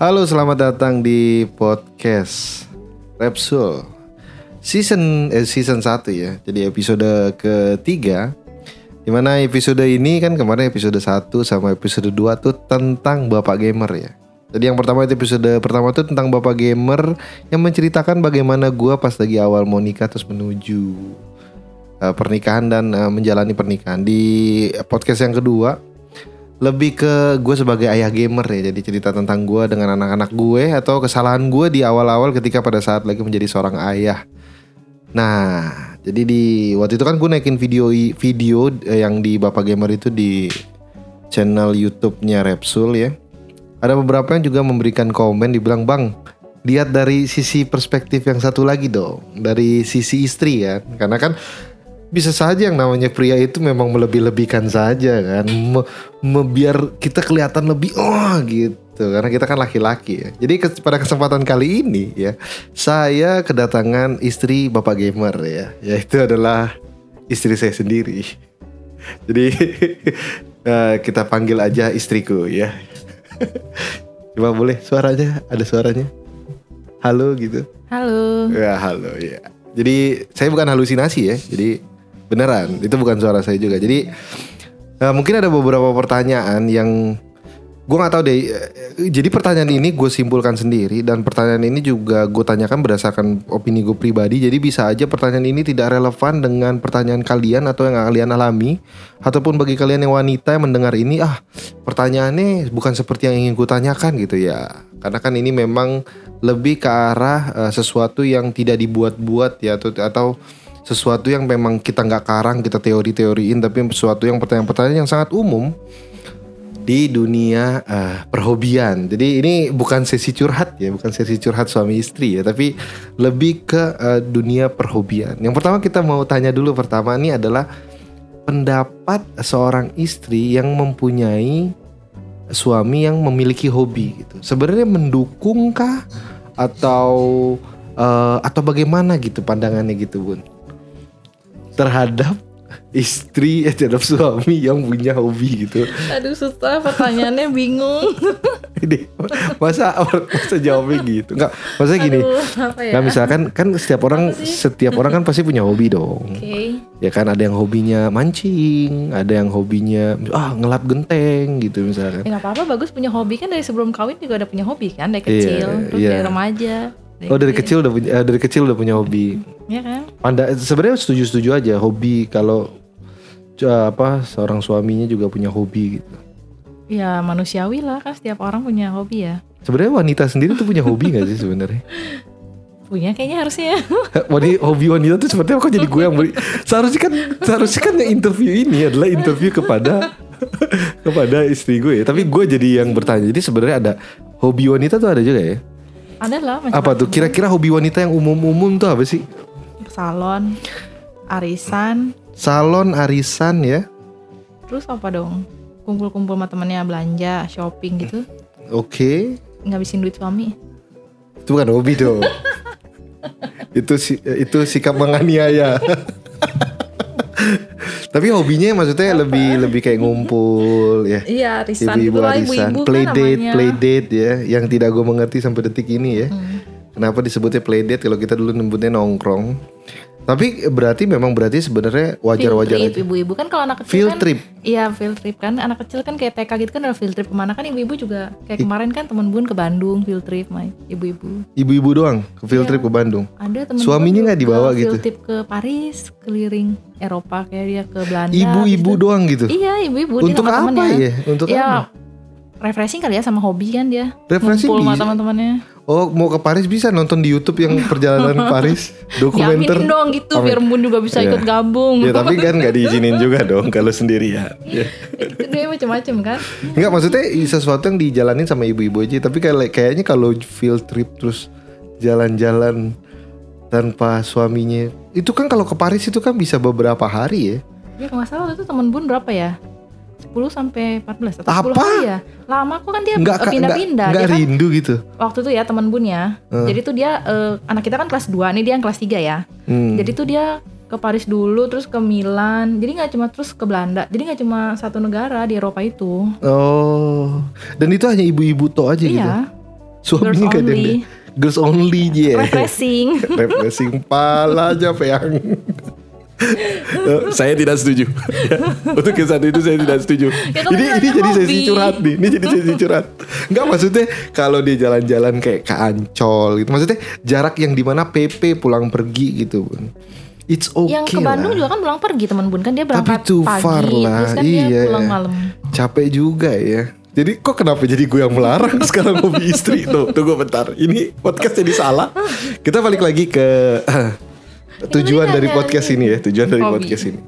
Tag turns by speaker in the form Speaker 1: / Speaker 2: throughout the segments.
Speaker 1: Halo, selamat datang di podcast Repsul season eh, season 1 ya. Jadi episode ketiga. Di mana episode ini kan kemarin episode 1 sama episode 2 tuh tentang Bapak Gamer ya. Jadi yang pertama itu episode pertama tuh tentang Bapak Gamer yang menceritakan bagaimana gua pas lagi awal mau nikah terus menuju uh, pernikahan dan uh, menjalani pernikahan. Di podcast yang kedua lebih ke gue sebagai ayah gamer ya jadi cerita tentang gue dengan anak-anak gue atau kesalahan gue di awal-awal ketika pada saat lagi menjadi seorang ayah. Nah jadi di waktu itu kan gue naikin video video eh, yang di bapak gamer itu di channel YouTube-nya Repsul ya. Ada beberapa yang juga memberikan komen dibilang bang lihat dari sisi perspektif yang satu lagi dong dari sisi istri ya. Karena kan bisa saja yang namanya pria itu memang melebih-lebihkan saja kan? Me, me, biar kita kelihatan lebih oh gitu. Karena kita kan laki-laki ya. Jadi ke, pada kesempatan kali ini ya saya kedatangan istri bapak gamer ya. Yaitu adalah istri saya sendiri. Jadi uh, kita panggil aja istriku ya. Coba boleh suaranya? Ada suaranya? Halo gitu?
Speaker 2: Halo.
Speaker 1: Ya halo ya. Jadi saya bukan halusinasi ya. Jadi beneran itu bukan suara saya juga. Jadi uh, mungkin ada beberapa pertanyaan yang gue nggak tahu deh. Eh, jadi pertanyaan ini gue simpulkan sendiri dan pertanyaan ini juga gue tanyakan berdasarkan opini gue pribadi. Jadi bisa aja pertanyaan ini tidak relevan dengan pertanyaan kalian atau yang kalian alami. Ataupun bagi kalian yang wanita yang mendengar ini ah pertanyaannya bukan seperti yang ingin gue tanyakan gitu ya. Karena kan ini memang lebih ke arah uh, sesuatu yang tidak dibuat-buat ya atau atau sesuatu yang memang kita nggak karang kita teori-teoriin tapi sesuatu yang pertanyaan-pertanyaan yang sangat umum di dunia uh, perhobian. Jadi ini bukan sesi curhat ya, bukan sesi curhat suami istri ya, tapi lebih ke uh, dunia perhobian. Yang pertama kita mau tanya dulu pertama ini adalah pendapat seorang istri yang mempunyai suami yang memiliki hobi gitu. Sebenarnya mendukungkah atau uh, atau bagaimana gitu pandangannya gitu, Bun? Terhadap istri eh terhadap suami yang punya hobi gitu.
Speaker 2: Aduh susah pertanyaannya bingung.
Speaker 1: Ini masa masa jawabnya gitu? Enggak, masa gini. ya? Nah, misalkan kan setiap orang setiap orang kan pasti punya hobi dong.
Speaker 2: Okay.
Speaker 1: Ya kan ada yang hobinya mancing, ada yang hobinya ah ngelap genteng gitu misalkan.
Speaker 2: Ya apa-apa bagus punya hobi kan dari sebelum kawin juga udah punya hobi kan dari iya, kecil, yeah, terus yeah. dari remaja.
Speaker 1: Oh dari kecil udah punya eh, dari kecil udah punya hobi.
Speaker 2: Iya kan?
Speaker 1: Anda sebenarnya setuju-setuju aja hobi kalau apa seorang suaminya juga punya hobi gitu.
Speaker 2: Ya manusiawi lah kan setiap orang punya hobi ya.
Speaker 1: Sebenarnya wanita sendiri tuh punya hobi gak sih sebenarnya?
Speaker 2: punya kayaknya harusnya.
Speaker 1: Wadi hobi wanita tuh seperti apa kok jadi gue yang beli? Seharusnya kan seharusnya kan yang interview ini adalah interview kepada kepada istri gue ya. Tapi gue jadi yang bertanya. Jadi sebenarnya ada hobi wanita tuh ada juga ya?
Speaker 2: Ada lah.
Speaker 1: Apa tuh? Kira-kira hobi wanita yang umum-umum tuh apa sih?
Speaker 2: Salon, arisan.
Speaker 1: Salon, arisan ya.
Speaker 2: Terus apa dong? Kumpul-kumpul sama temennya belanja, shopping gitu.
Speaker 1: Oke.
Speaker 2: Okay. Ngabisin duit suami.
Speaker 1: Itu bukan hobi dong. itu itu sikap menganiaya. Tapi hobinya maksudnya Apa? lebih lebih kayak ngumpul ya.
Speaker 2: Iya, arisan ibu-ibu arisan,
Speaker 1: ibu-ibu play kan date, play date ya, yang tidak gue mengerti sampai detik ini ya. Hmm. Kenapa disebutnya play date kalau kita dulu nyebutnya nongkrong? Tapi berarti memang berarti sebenarnya wajar-wajar
Speaker 2: aja. Ibu-ibu kan kalau anak kecil
Speaker 1: field
Speaker 2: kan,
Speaker 1: trip.
Speaker 2: Iya field trip kan anak kecil kan kayak TK gitu kan ada field trip ke mana kan ibu-ibu juga kayak kemarin kan temen bun ke Bandung field trip my ibu-ibu.
Speaker 1: Ibu-ibu doang ke field iya. trip ke Bandung.
Speaker 2: Ada temen
Speaker 1: Suaminya nggak dibawa gitu.
Speaker 2: Field trip ke Paris keliling Eropa kayak dia ke Belanda.
Speaker 1: Ibu-ibu gitu. doang gitu.
Speaker 2: Iya ibu-ibu.
Speaker 1: Untuk apa ya? Untuk
Speaker 2: ya, apa? refreshing kali ya sama hobi kan dia.
Speaker 1: Refreshing
Speaker 2: Ngumpul sama teman-temannya.
Speaker 1: Oh mau ke Paris bisa nonton di YouTube yang perjalanan Paris dokumenter.
Speaker 2: Yamin dong gitu Amin. biar Bun juga bisa yeah. ikut gabung.
Speaker 1: Ya tapi kan nggak diizinin juga dong kalau sendirian.
Speaker 2: Ya. itu dia macam-macam kan.
Speaker 1: Enggak maksudnya sesuatu yang dijalanin sama ibu-ibu aja. Tapi kayak kayaknya kalau field trip terus jalan-jalan tanpa suaminya itu kan kalau ke Paris itu kan bisa beberapa hari ya.
Speaker 2: Ya kalau nggak salah itu temen Bun berapa ya? 10 sampai 14 atau
Speaker 1: Apa?
Speaker 2: 10 hari ya. Lama kok kan dia pindah-pindah.
Speaker 1: Enggak
Speaker 2: kan,
Speaker 1: rindu gitu.
Speaker 2: Waktu itu ya teman bun ya. Hmm. Jadi tuh dia uh, anak kita kan kelas 2, nih dia yang kelas 3 ya. Hmm. Jadi tuh dia ke Paris dulu terus ke Milan. Jadi nggak cuma terus ke Belanda. Jadi nggak cuma satu negara di Eropa itu.
Speaker 1: Oh. Dan itu hanya ibu-ibu toh aja
Speaker 2: iya.
Speaker 1: gitu.
Speaker 2: Iya.
Speaker 1: Suaminya
Speaker 2: Girls
Speaker 1: gak ada
Speaker 2: only.
Speaker 1: Girls only ya.
Speaker 2: refreshing
Speaker 1: Refreshing pala aja yang Eh, saya tidak setuju. Untuk yang satu itu saya tidak setuju.
Speaker 2: Ya,
Speaker 1: ini ini jadi sesi
Speaker 2: hobi.
Speaker 1: curhat nih. Ini jadi sesi curhat. Enggak maksudnya kalau dia jalan-jalan kayak ke Ancol gitu. Maksudnya jarak yang di mana PP pulang pergi gitu. It's okay
Speaker 2: yang ke Bandung
Speaker 1: lah.
Speaker 2: juga kan pulang pergi teman bun kan dia
Speaker 1: Tapi
Speaker 2: berangkat
Speaker 1: too
Speaker 2: pagi
Speaker 1: far lah.
Speaker 2: terus kan
Speaker 1: iya.
Speaker 2: dia pulang malam
Speaker 1: Capek juga ya. Jadi kok kenapa jadi gue yang melarang sekarang hobi istri tuh? Tunggu bentar. Ini podcast jadi salah. Kita balik lagi ke tujuan dari
Speaker 2: tanya
Speaker 1: podcast ini ya. Tujuan dari
Speaker 2: Hobi.
Speaker 1: podcast ini.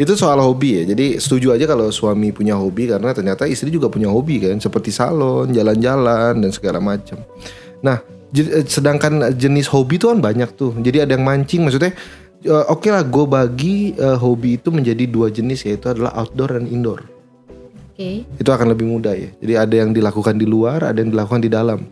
Speaker 1: Itu soal hobi ya. Jadi setuju aja kalau suami punya hobi karena ternyata istri juga punya hobi kan, seperti salon, jalan-jalan dan segala macam. Nah, eh, sedangkan jenis hobi itu kan banyak tuh. Jadi ada yang mancing, maksudnya eh, oke lah, gue bagi eh, hobi itu menjadi dua jenis yaitu adalah outdoor dan indoor
Speaker 2: oke
Speaker 1: itu akan lebih mudah ya. Jadi ada yang dilakukan di luar, ada yang dilakukan di dalam.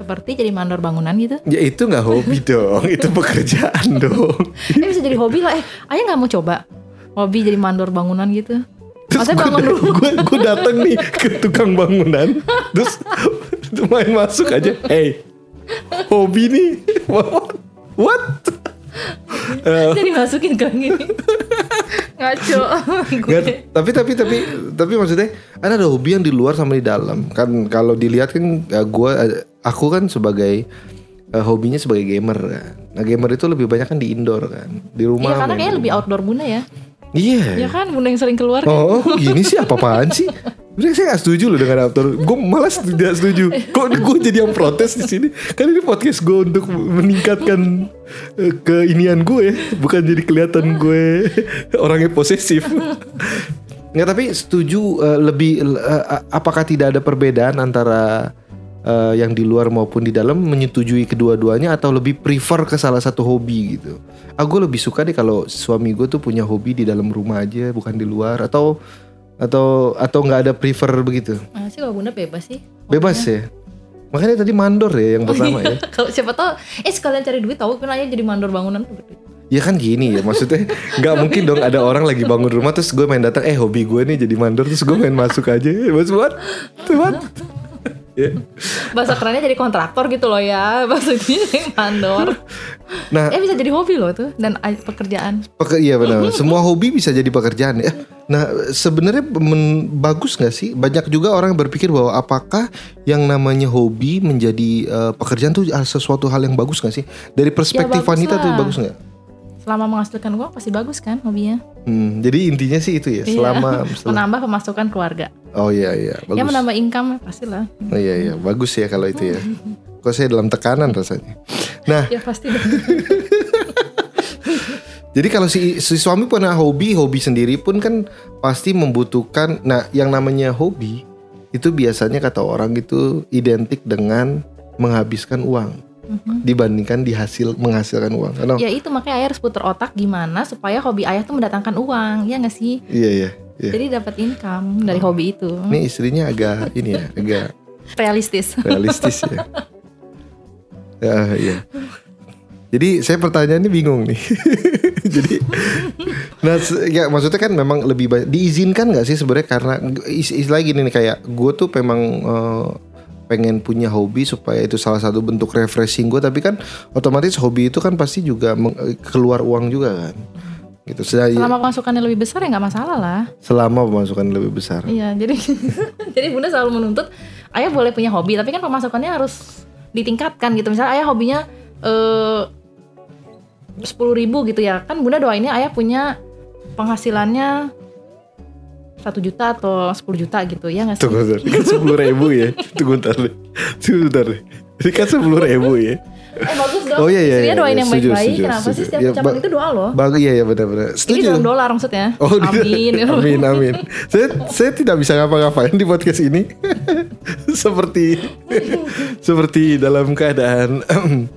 Speaker 2: Seperti jadi mandor bangunan gitu?
Speaker 1: Ya itu nggak hobi dong, itu pekerjaan dong.
Speaker 2: eh bisa jadi hobi lah. Eh ayah nggak mau coba? Hobi jadi mandor bangunan gitu?
Speaker 1: Terus
Speaker 2: Maksudnya bangun rumah.
Speaker 1: gue gue datang nih ke tukang bangunan, terus main masuk aja, hey, hobi nih, what? what?
Speaker 2: Jadi masukin gang ini ngaco.
Speaker 1: Nggak, tapi tapi tapi tapi maksudnya kan ada hobi yang di luar sama di dalam. Kan kalau dilihat kan gue aku kan sebagai eh, hobinya sebagai gamer. Kan nah gamer itu lebih banyak kan di indoor kan. Di rumah
Speaker 2: Iya karena kayaknya lebih outdoor bunda ya.
Speaker 1: Iya.
Speaker 2: Ya kan? Bunda yang sering keluar kan?
Speaker 1: oh kok gini sih apa apaan sih Sebenernya saya gak setuju loh dengan outdoor Gue malas tidak setuju. Kok gue jadi yang protes di sini? Kan ini podcast gue untuk meningkatkan eh, Keinian gue Bukan jadi kelihatan gue Orangnya posesif. Nggak tapi setuju eh, lebih eh, apakah tidak ada perbedaan antara eh, yang di luar maupun di dalam menyetujui kedua-duanya atau lebih prefer ke salah satu hobi gitu. Aku lebih suka deh kalau suami gue tuh punya hobi di dalam rumah aja bukan di luar. Atau atau atau nggak ada prefer begitu.
Speaker 2: Nah, sih kalau bunda bebas sih.
Speaker 1: Bebas ya. Makanya tadi mandor ya yang pertama ya.
Speaker 2: Kalau siapa tahu, eh sekalian cari duit tahu aja jadi mandor bangunan.
Speaker 1: Ya kan gini ya maksudnya nggak mungkin dong ada orang lagi bangun rumah terus gue main datang eh hobi gue nih jadi mandor terus gue main masuk aja mas buat ya.
Speaker 2: Bahasa kerennya jadi kontraktor gitu loh ya. Maksudnya mandor.
Speaker 1: Nah
Speaker 2: Eh bisa jadi hobi loh tuh dan a- pekerjaan.
Speaker 1: Peke, iya benar. Semua hobi bisa jadi pekerjaan ya. Nah, sebenarnya men- bagus nggak sih? Banyak juga orang yang berpikir bahwa apakah yang namanya hobi menjadi eh, pekerjaan tuh sesuatu hal yang bagus nggak sih? Dari perspektif
Speaker 2: bagus
Speaker 1: wanita tuh
Speaker 2: lah.
Speaker 1: bagus nggak?
Speaker 2: Selama menghasilkan uang pasti bagus kan hobinya.
Speaker 1: Hmm, jadi intinya sih itu ya.
Speaker 2: Iya.
Speaker 1: Selama,
Speaker 2: menambah pemasukan keluarga.
Speaker 1: oh iya iya bagus.
Speaker 2: Ya menambah income pastilah.
Speaker 1: Oh iya iya bagus ya kalau itu ya. Kok saya dalam tekanan rasanya. Nah,
Speaker 2: Ya pasti.
Speaker 1: Jadi kalau si, si suami punya hobi, hobi sendiri pun kan pasti membutuhkan. Nah, yang namanya hobi itu biasanya kata orang itu identik dengan menghabiskan uang dibandingkan dihasil menghasilkan uang. Karena
Speaker 2: ya itu makanya ayah harus puter otak gimana supaya hobi ayah tuh mendatangkan uang. Ya nggak sih?
Speaker 1: iya iya. iya.
Speaker 2: Jadi dapat income dari hobi itu.
Speaker 1: Ini istrinya agak ini ya, agak
Speaker 2: Realistis.
Speaker 1: realistis ya. ya iya. Jadi saya pertanyaannya bingung nih. Jadi, nah ya maksudnya kan memang lebih banyak diizinkan nggak sih sebenarnya karena is, is lagi nih kayak gue tuh memang eh, pengen punya hobi supaya itu salah satu bentuk refreshing gue tapi kan otomatis hobi itu kan pasti juga eh, keluar uang juga kan gitu Sedang-
Speaker 2: Selama pemasukannya lebih besar ya nggak masalah lah.
Speaker 1: selama pemasukan lebih besar
Speaker 2: Iya, jadi jadi bunda selalu menuntut ayah boleh punya hobi, tapi kan pemasukannya harus ditingkatkan gitu. Misalnya ayah hobinya eh sepuluh ribu gitu ya, kan bunda doainnya ayah punya penghasilannya satu juta atau 10 juta gitu ya nggak sih?
Speaker 1: Tunggu kan sepuluh ribu ya. Tunggu bentar deh. Tunggu deh. Ini kan sepuluh ribu ya
Speaker 2: Eh bagus dong.
Speaker 1: Oh iya iya
Speaker 2: Istrinya
Speaker 1: iya,
Speaker 2: doain
Speaker 1: iya.
Speaker 2: yang baik-baik.
Speaker 1: setuju,
Speaker 2: Kenapa sih
Speaker 1: setuju.
Speaker 2: setiap
Speaker 1: Ya,
Speaker 2: ucapan
Speaker 1: ba-
Speaker 2: itu doa loh?
Speaker 1: Bagus iya iya benar-benar
Speaker 2: Ini
Speaker 1: Setuju
Speaker 2: dalam dolar maksudnya.
Speaker 1: Oh,
Speaker 2: amin.
Speaker 1: amin, amin. Saya saya tidak bisa ngapa-ngapain di podcast ini. seperti seperti dalam keadaan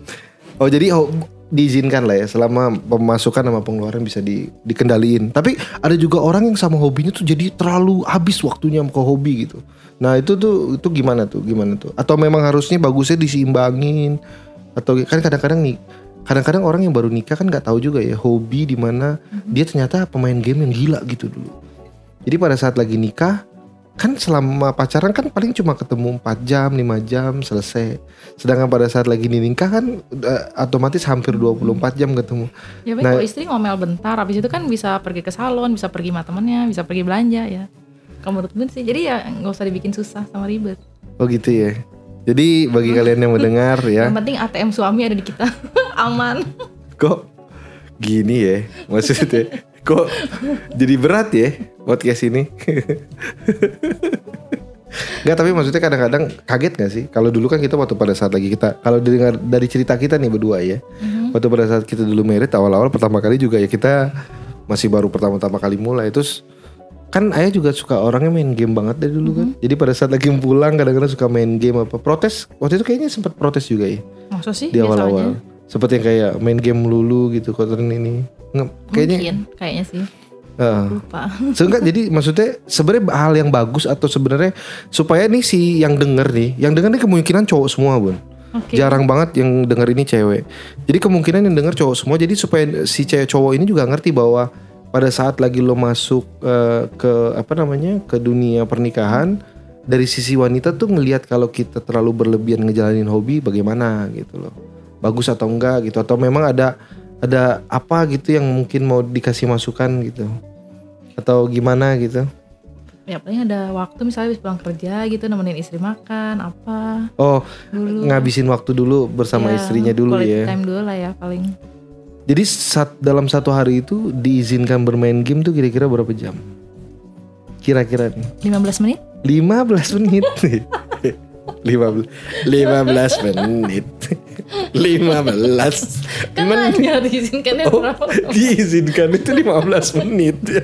Speaker 1: Oh, jadi oh, diizinkan lah ya selama pemasukan sama pengeluaran bisa di, dikendaliin. Tapi ada juga orang yang sama hobinya tuh jadi terlalu habis waktunya ke hobi gitu. Nah, itu tuh itu gimana tuh? Gimana tuh? Atau memang harusnya bagusnya diseimbangin atau kan kadang-kadang nih kadang-kadang orang yang baru nikah kan nggak tahu juga ya hobi di mana dia ternyata pemain game yang gila gitu dulu. Jadi pada saat lagi nikah kan selama pacaran kan paling cuma ketemu 4 jam, 5 jam selesai. Sedangkan pada saat lagi nikah kan uh, otomatis hampir 24 jam ketemu.
Speaker 2: Ya baik
Speaker 1: Nah-
Speaker 2: kalau istri ngomel bentar, habis itu kan bisa pergi ke salon, bisa pergi sama temennya, bisa pergi belanja ya. Kalau menurut gue sih, jadi ya nggak usah dibikin susah sama ribet.
Speaker 1: Oh gitu ya. Jadi bagi kalian yang mendengar ya,
Speaker 2: Yang penting ATM suami ada di kita, aman.
Speaker 1: kok gini ya? Maksudnya kok jadi berat ya podcast ini? Enggak tapi maksudnya kadang-kadang kaget gak sih? Kalau dulu kan kita waktu pada saat lagi kita kalau dengar dari cerita kita nih berdua ya. Waktu pada saat kita dulu merit awal-awal pertama kali juga ya kita masih baru pertama-tama kali mulai. Terus kan ayah juga suka orangnya main game banget dari dulu kan jadi pada saat lagi pulang kadang-kadang suka main game apa protes waktu itu kayaknya sempat protes juga ya
Speaker 2: Maksud sih
Speaker 1: di
Speaker 2: aja.
Speaker 1: awal-awal seperti yang kayak main game lulu gitu konten ini Nge- kayaknya
Speaker 2: Mungkin, kayaknya sih.
Speaker 1: Heeh.
Speaker 2: Lupa.
Speaker 1: So, enggak, jadi maksudnya sebenarnya hal yang bagus atau sebenarnya supaya nih si yang denger nih yang denger nih kemungkinan cowok semua bun
Speaker 2: Oke.
Speaker 1: jarang banget yang denger ini cewek jadi kemungkinan yang denger cowok semua jadi supaya si cewek cowok ini juga ngerti bahwa pada saat lagi lo masuk eh, ke apa namanya ke dunia pernikahan dari sisi wanita tuh ngelihat kalau kita terlalu berlebihan ngejalanin hobi bagaimana gitu loh. Bagus atau enggak gitu atau memang ada ada apa gitu yang mungkin mau dikasih masukan gitu. Atau gimana gitu.
Speaker 2: Ya paling ada waktu misalnya habis pulang kerja gitu nemenin istri makan apa.
Speaker 1: Oh
Speaker 2: dulu.
Speaker 1: ngabisin waktu dulu bersama
Speaker 2: Ya,
Speaker 1: istrinya dulu
Speaker 2: quality
Speaker 1: ya.
Speaker 2: time dulu lah ya paling.
Speaker 1: Jadi saat dalam satu hari itu diizinkan bermain game tuh kira-kira berapa jam? Kira-kira nih
Speaker 2: 15 menit?
Speaker 1: 15 menit 15 15 menit 15
Speaker 2: Kan
Speaker 1: menit
Speaker 2: diizinkannya
Speaker 1: Oh,
Speaker 2: berapa?
Speaker 1: diizinkan itu 15 menit ya.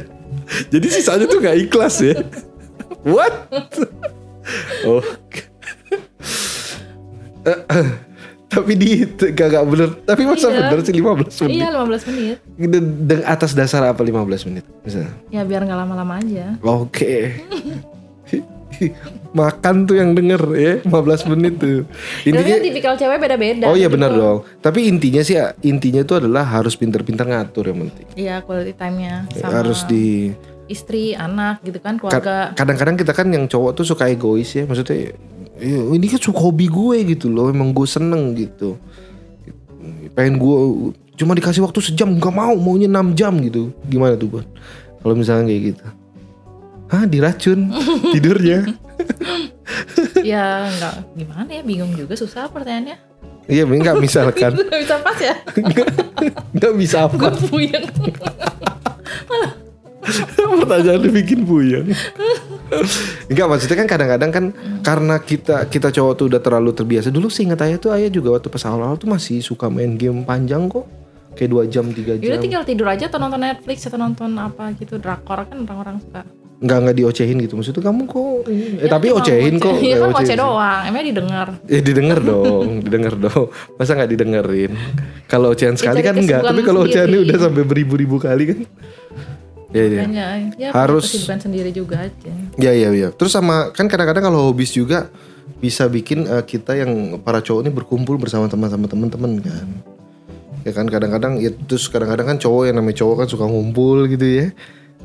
Speaker 1: Jadi sisanya tuh gak ikhlas ya. What? Oh. Tapi di gak, gak bener Tapi masa
Speaker 2: Iya.
Speaker 1: bener sih 15 menit
Speaker 2: Iya 15 menit.
Speaker 1: De- de- atas dasar apa 15 menit misalnya?
Speaker 2: Ya biar nggak lama-lama aja.
Speaker 1: Oke. Makan tuh yang denger ya 15 menit tuh. Intinya
Speaker 2: kan tipikal cewek beda-beda.
Speaker 1: Oh iya
Speaker 2: Jadi
Speaker 1: benar dong. Tapi intinya sih intinya tuh adalah harus pinter-pinter ngatur yang penting.
Speaker 2: Iya quality time-nya sama
Speaker 1: Harus di
Speaker 2: istri, anak gitu kan,
Speaker 1: Ka-
Speaker 2: keluarga.
Speaker 1: kadang-kadang kita kan yang cowok tuh suka egois ya. Maksudnya "Iya, ini kan suka hobi gue gitu loh. Emang gue seneng gitu. Pengen gue cuma dikasih waktu sejam nggak mau maunya 6 jam gitu. Gimana tuh buat? Kalau misalnya kayak gitu. Hah diracun tidurnya.
Speaker 2: ya nggak gimana ya, bingung juga susah pertanyaannya.
Speaker 1: Iya, nggak misalkan
Speaker 2: Gak bisa pas ya.
Speaker 1: nggak bisa
Speaker 2: Gue
Speaker 1: apa.
Speaker 2: puyeng.
Speaker 1: Pertanyaan lu bikin buyang. Enggak maksudnya kan kadang-kadang kan karena kita kita cowok tuh udah terlalu terbiasa. Dulu sih ingat ayah tuh ayah juga waktu pas awal-awal tuh masih suka main game panjang kok. Kayak dua jam tiga
Speaker 2: Yaudah
Speaker 1: jam.
Speaker 2: tinggal tidur aja atau nonton Netflix atau nonton apa gitu drakor kan orang-orang suka.
Speaker 1: Enggak enggak diocehin gitu. Maksudnya kamu kok eh
Speaker 2: Ya,
Speaker 1: tapi ocehin kok.
Speaker 2: Iya
Speaker 1: Eh,
Speaker 2: kan
Speaker 1: sih.
Speaker 2: doang, emangnya didengar.
Speaker 1: Ya didengar dong, didengar dong. Masa nggak didengerin? Kalau ocehan sekali kan enggak, tapi kalau ocehannya udah sampai beribu-ribu kali kan. Ya, ya.
Speaker 2: Makanya ya
Speaker 1: Harus-
Speaker 2: kesibukan sendiri juga aja.
Speaker 1: Ya ya ya. Terus sama kan kadang-kadang kalau hobis juga bisa bikin eh, kita yang para cowok ini berkumpul bersama teman-teman teman-teman kan. Ya kan kadang-kadang ya terus kadang-kadang kan cowok yang namanya cowok kan suka ngumpul gitu ya.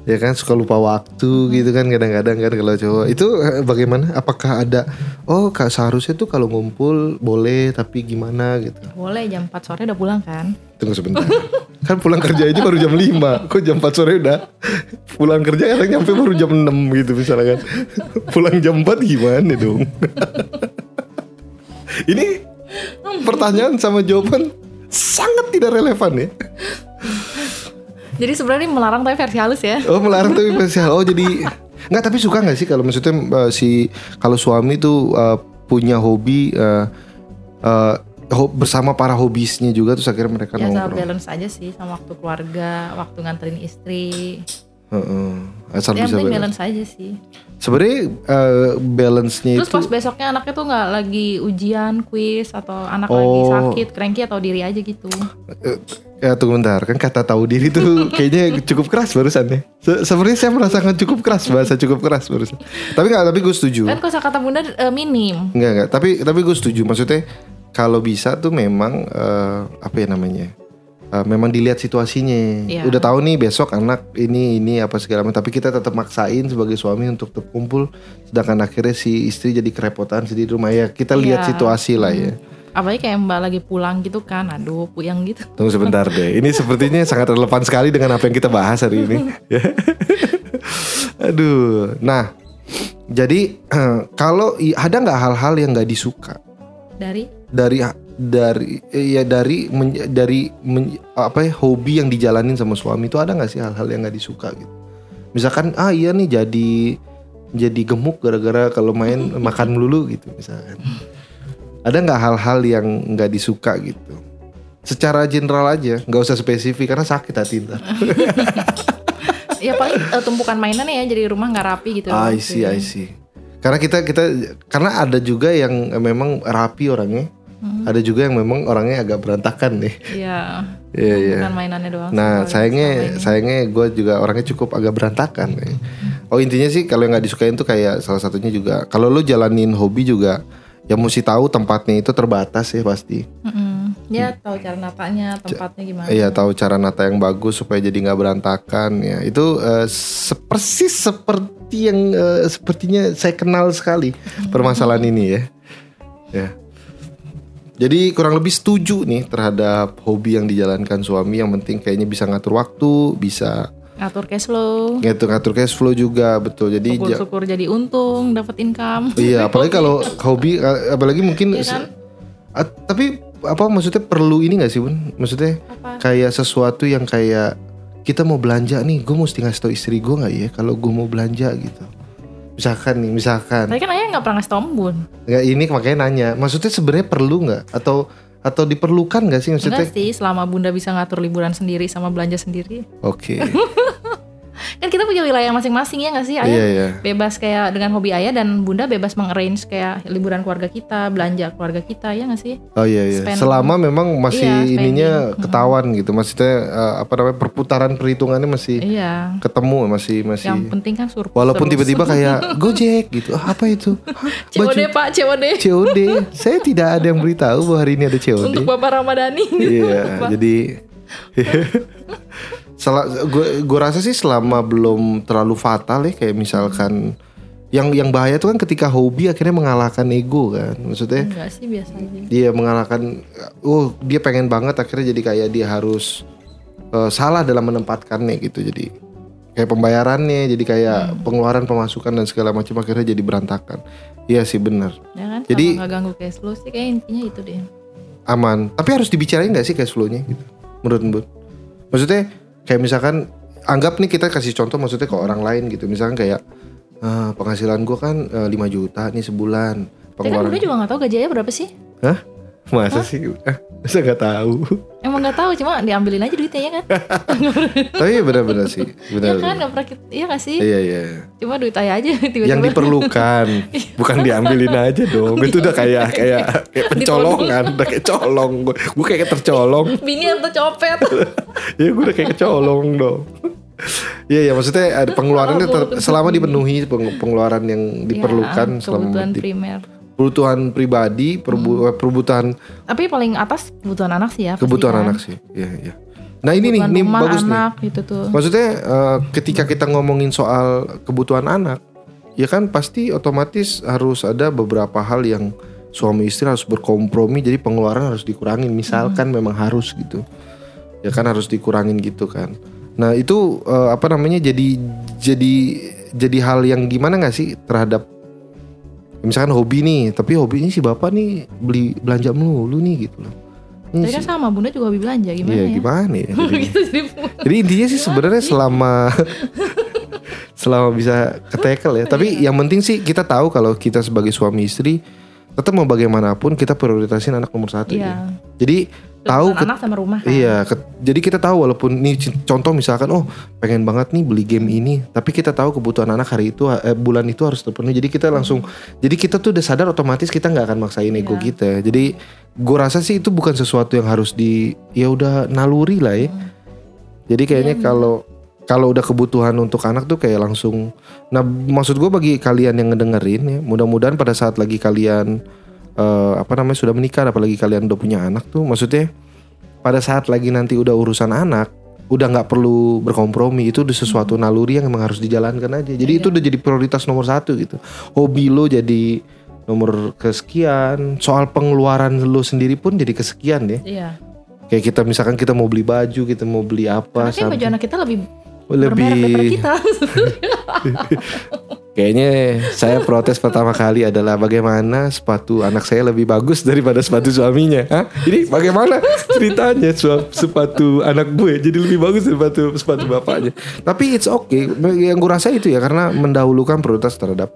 Speaker 1: Ya kan suka lupa waktu gitu kan kadang-kadang kan kalau cowok. Itu eh, bagaimana? Apakah ada oh Kak seharusnya tuh kalau ngumpul boleh tapi gimana gitu.
Speaker 2: Boleh jam 4 sore udah pulang kan?
Speaker 1: Tunggu sebentar. kan pulang kerja aja baru jam 5 Kok jam 4 sore udah Pulang kerja kadang nyampe baru jam 6 gitu misalnya kan Pulang jam 4 gimana dong Ini pertanyaan sama jawaban sangat tidak relevan ya
Speaker 2: Jadi sebenarnya melarang tapi versi halus ya.
Speaker 1: Oh melarang tapi spesial Oh jadi Nggak tapi suka nggak sih kalau maksudnya eh, si Kalau suami tuh eh, punya hobi eh, eh, ho- Bersama para hobisnya juga Terus akhirnya mereka
Speaker 2: Ya
Speaker 1: nongkrong
Speaker 2: balance aja sih sama waktu keluarga, waktu nganterin istri.
Speaker 1: Heeh. Asal
Speaker 2: Yang
Speaker 1: bisa balance.
Speaker 2: balance aja sih.
Speaker 1: Sebenarnya eh, balance-nya
Speaker 2: Terus
Speaker 1: itu
Speaker 2: pas besoknya anaknya tuh nggak lagi ujian, kuis atau anak
Speaker 1: Oh.
Speaker 2: lagi sakit, cranky atau diri aja gitu.
Speaker 1: eh, ya tunggu bentar kan kata tahu diri tuh kayaknya cukup keras barusan ya. Se- Sebenarnya saya merasakan cukup keras bahasa cukup keras barusan. Tapi nggak tapi gue setuju.
Speaker 2: Kan kosakata bunda eh, minim.
Speaker 1: Enggak enggak. Tapi tapi gue setuju. Maksudnya kalau bisa tuh memang eh, apa ya namanya? Uh, memang dilihat situasinya.
Speaker 2: Iya.
Speaker 1: Udah tahu nih besok anak ini ini apa segala macam, tapi kita tetap maksain sebagai suami untuk tetap kumpul. Sedangkan akhirnya si istri jadi kerepotan sendiri di rumah ya. Kita lihat
Speaker 2: Iya.
Speaker 1: situasi lah ya.
Speaker 2: Apalagi kayak mbak lagi pulang gitu kan, aduh puyeng gitu.
Speaker 1: Tunggu sebentar deh. Ini sepertinya sangat relevan sekali dengan apa yang kita bahas hari ini. Aduh. Nah, jadi kalau ada nggak hal-hal yang nggak disuka
Speaker 2: Dari
Speaker 1: dari dari eh, ya dari men- dari men- apa ya hobi yang dijalanin sama suami itu ada nggak sih hal-hal yang nggak disuka gitu? Misalkan ah iya nih jadi jadi gemuk gara-gara kalau main makan melulu gitu misalkan. Ada nggak hal-hal yang nggak disuka gitu? Secara general aja, nggak usah spesifik karena sakit hati ntar.
Speaker 2: ya paling eh, tumpukan mainannya ya jadi rumah nggak rapi gitu.
Speaker 1: I see, I see. Karena kita kita karena ada juga yang memang rapi orangnya, ada juga yang memang orangnya agak berantakan nih.
Speaker 2: Iya.
Speaker 1: Iya iya.
Speaker 2: Bukan mainannya doang.
Speaker 1: Nah sayangnya sayangnya gue juga orangnya cukup agak berantakan. ya. Oh intinya sih kalau yang nggak disukain tuh kayak salah satunya juga kalau lu jalanin hobi juga ya mesti tahu tempatnya itu terbatas ya pasti.
Speaker 2: Mm-mm. Ya tahu cara natanya, tempatnya gimana.
Speaker 1: Iya tahu cara nata yang bagus supaya jadi nggak berantakan ya. Itu eh, se- persis seperti yang eh, sepertinya saya kenal sekali permasalahan ini ya. Ya. Jadi kurang lebih setuju nih terhadap hobi yang dijalankan suami yang penting kayaknya bisa ngatur waktu, bisa
Speaker 2: Ngatur cash flow.
Speaker 1: ngatur-ngatur cash flow juga betul. Jadi ja-
Speaker 2: Syukur-syukur jadi untung, dapat income.
Speaker 1: iya apalagi kalau hobi apalagi mungkin
Speaker 2: Iya kan?
Speaker 1: Tapi apa maksudnya perlu ini gak sih bun? Maksudnya
Speaker 2: Apa?
Speaker 1: kayak sesuatu yang kayak kita mau belanja nih, gue mesti ngasih tau istri gue nggak ya kalau gue mau belanja gitu. Misalkan nih, misalkan
Speaker 2: Tadi kan ayah nggak pernah ngasih tau Bun.
Speaker 1: nggak ini makanya nanya, maksudnya sebenarnya perlu nggak atau atau diperlukan nggak sih maksudnya?
Speaker 2: Enggak sih, selama bunda bisa ngatur liburan sendiri sama belanja sendiri.
Speaker 1: Oke,
Speaker 2: Kan kita punya wilayah masing-masing ya nggak sih? Ayah
Speaker 1: iya iya.
Speaker 2: bebas kayak dengan hobi ayah dan bunda bebas mengarrange kayak liburan keluarga kita, belanja keluarga kita ya nggak sih?
Speaker 1: Oh iya iya.
Speaker 2: Spend-
Speaker 1: Selama memang masih
Speaker 2: Iya, spending.
Speaker 1: ininya ketahuan gitu, maksudnya eh, apa namanya perputaran perhitungannya masih
Speaker 2: Iya.
Speaker 1: ketemu masih masih.
Speaker 2: Yang penting kan surplus.
Speaker 1: Walaupun tiba-tiba kayak Gojek gitu, ah, apa itu? Hah,
Speaker 2: COD pak, COD.
Speaker 1: COD. Saya tidak ada yang beritahu bahwa hari ini ada COD.
Speaker 2: Untuk Bapak Ramadhani.
Speaker 1: Iya,
Speaker 2: Pak.
Speaker 1: jadi salah gue gue rasa sih selama belum terlalu fatal ya kayak misalkan yang yang bahaya tuh kan ketika hobi akhirnya mengalahkan ego kan. Maksudnya
Speaker 2: Enggak sih biasa aja.
Speaker 1: dia mengalahkan oh dia pengen banget akhirnya jadi kayak dia harus eh, salah dalam menempatkannya gitu. Jadi kayak pembayarannya jadi kayak pengeluaran pemasukan dan segala macam akhirnya jadi berantakan. Iya sih benar.
Speaker 2: Ya kan? Jadi- nggak ganggu cash flow sih kayak intinya itu deh.
Speaker 1: aman. Tapi harus dibicarain nggak sih cash flow-nya gitu? Menurut Mbak? Maksudnya kayak misalkan anggap nih kita kasih contoh maksudnya ke orang lain gitu. Misalkan kayak eh, penghasilan gua kan eh, 5 juta nih sebulan.
Speaker 2: Tapi kan
Speaker 1: Pengeluaran.
Speaker 2: bunda juga nggak tahu gajinya berapa sih?
Speaker 1: Hah? Masa sih? Ah, Masa nggak tahu.
Speaker 2: Emang nggak tahu, cuma diambilin aja duitnya ya kan?
Speaker 1: Tapi iya benar-benar sih.
Speaker 2: Iya
Speaker 1: Benar.
Speaker 2: kan, nggak pernah kita, iya nggak sih?
Speaker 1: Iya iya.
Speaker 2: Cuma duit ayah aja tiba-tiba.
Speaker 1: Yang diperlukan, bukan diambilin aja dong. Itu udah kayak kayak kayak pencolongan, udah kayak colong. Gue gue kayak tercolong.
Speaker 2: Bini atau copet.
Speaker 1: ya gue udah kayak kecolong dong. Iya ya maksudnya ada pengeluarannya ter- selama dipenuhi peng- pengeluaran yang diperlukan
Speaker 2: Ya,
Speaker 1: selama
Speaker 2: primer.
Speaker 1: Kebutuhan pribadi, perbu- kebutuhan
Speaker 2: Tapi paling atas kebutuhan anak sih ya.
Speaker 1: kebutuhan
Speaker 2: kan.
Speaker 1: anak sih. Iya iya. Nah ini nih,
Speaker 2: Kebutuhan
Speaker 1: ini
Speaker 2: rumah,
Speaker 1: bagus nih.
Speaker 2: anak gitu tuh.
Speaker 1: Maksudnya eh, ketika kita ngomongin soal kebutuhan anak, ya kan pasti otomatis harus ada beberapa hal yang suami istri harus berkompromi, jadi pengeluaran harus dikurangin. Misalkan memang harus gitu, ya kan harus dikurangin gitu kan. Nah itu eh, apa namanya jadi jadi jadi hal yang gimana nggak sih terhadap misalkan hobi nih, tapi hobinya si bapak nih beli belanja melulu nih gitu loh.
Speaker 2: Tadi kan sama bunda juga hobi belanja gimana
Speaker 1: Iya
Speaker 2: ya?
Speaker 1: gimana ya?
Speaker 2: gitu jadi
Speaker 1: Jadi intinya sih sebenarnya selama selama bisa ketekel ya. Tapi yang penting sih kita tahu kalau kita sebagai suami istri tetap mau bagaimanapun kita prioritasin anak nomor satu ya.
Speaker 2: Iya.
Speaker 1: Jadi tahu
Speaker 2: Kebutuhan
Speaker 1: ke-
Speaker 2: anak sama rumah kan.
Speaker 1: Iya, ke- jadi kita tahu walaupun nih c- contoh misalkan oh pengen banget nih beli game ini, tapi kita tahu kebutuhan anak hari itu eh, bulan itu harus terpenuhi. Jadi kita langsung jadi kita tuh udah sadar otomatis kita nggak akan maksain ego
Speaker 2: Iya.
Speaker 1: kita. Jadi gue rasa sih itu bukan sesuatu yang harus di ya udah naluri lah ya. Jadi kayaknya kalau kalau udah kebutuhan untuk anak tuh kayak langsung. Nah maksud gue bagi kalian yang ngedengerin ya, mudah-mudahan pada saat lagi kalian eh, apa namanya sudah menikah, apalagi kalian udah punya anak tuh, maksudnya pada saat lagi nanti udah urusan anak udah nggak perlu berkompromi itu udah sesuatu naluri yang emang harus dijalankan aja. Jadi itu udah jadi prioritas nomor satu gitu. Hobi lo jadi nomor kesekian soal pengeluaran lo sendiri pun jadi kesekian ya
Speaker 2: Iya.
Speaker 1: kayak kita misalkan kita mau beli baju kita mau beli apa
Speaker 2: Karena kayak baju anak kita lebih
Speaker 1: lebih
Speaker 2: kita.
Speaker 1: Kayaknya saya protes pertama kali adalah bagaimana sepatu anak saya lebih bagus daripada sepatu suaminya. Hah? Ini bagaimana ceritanya sepatu anak gue jadi lebih bagus daripada sepatu, sepatu bapaknya. Tapi it's okay. Yang gue rasa itu ya karena mendahulukan prioritas terhadap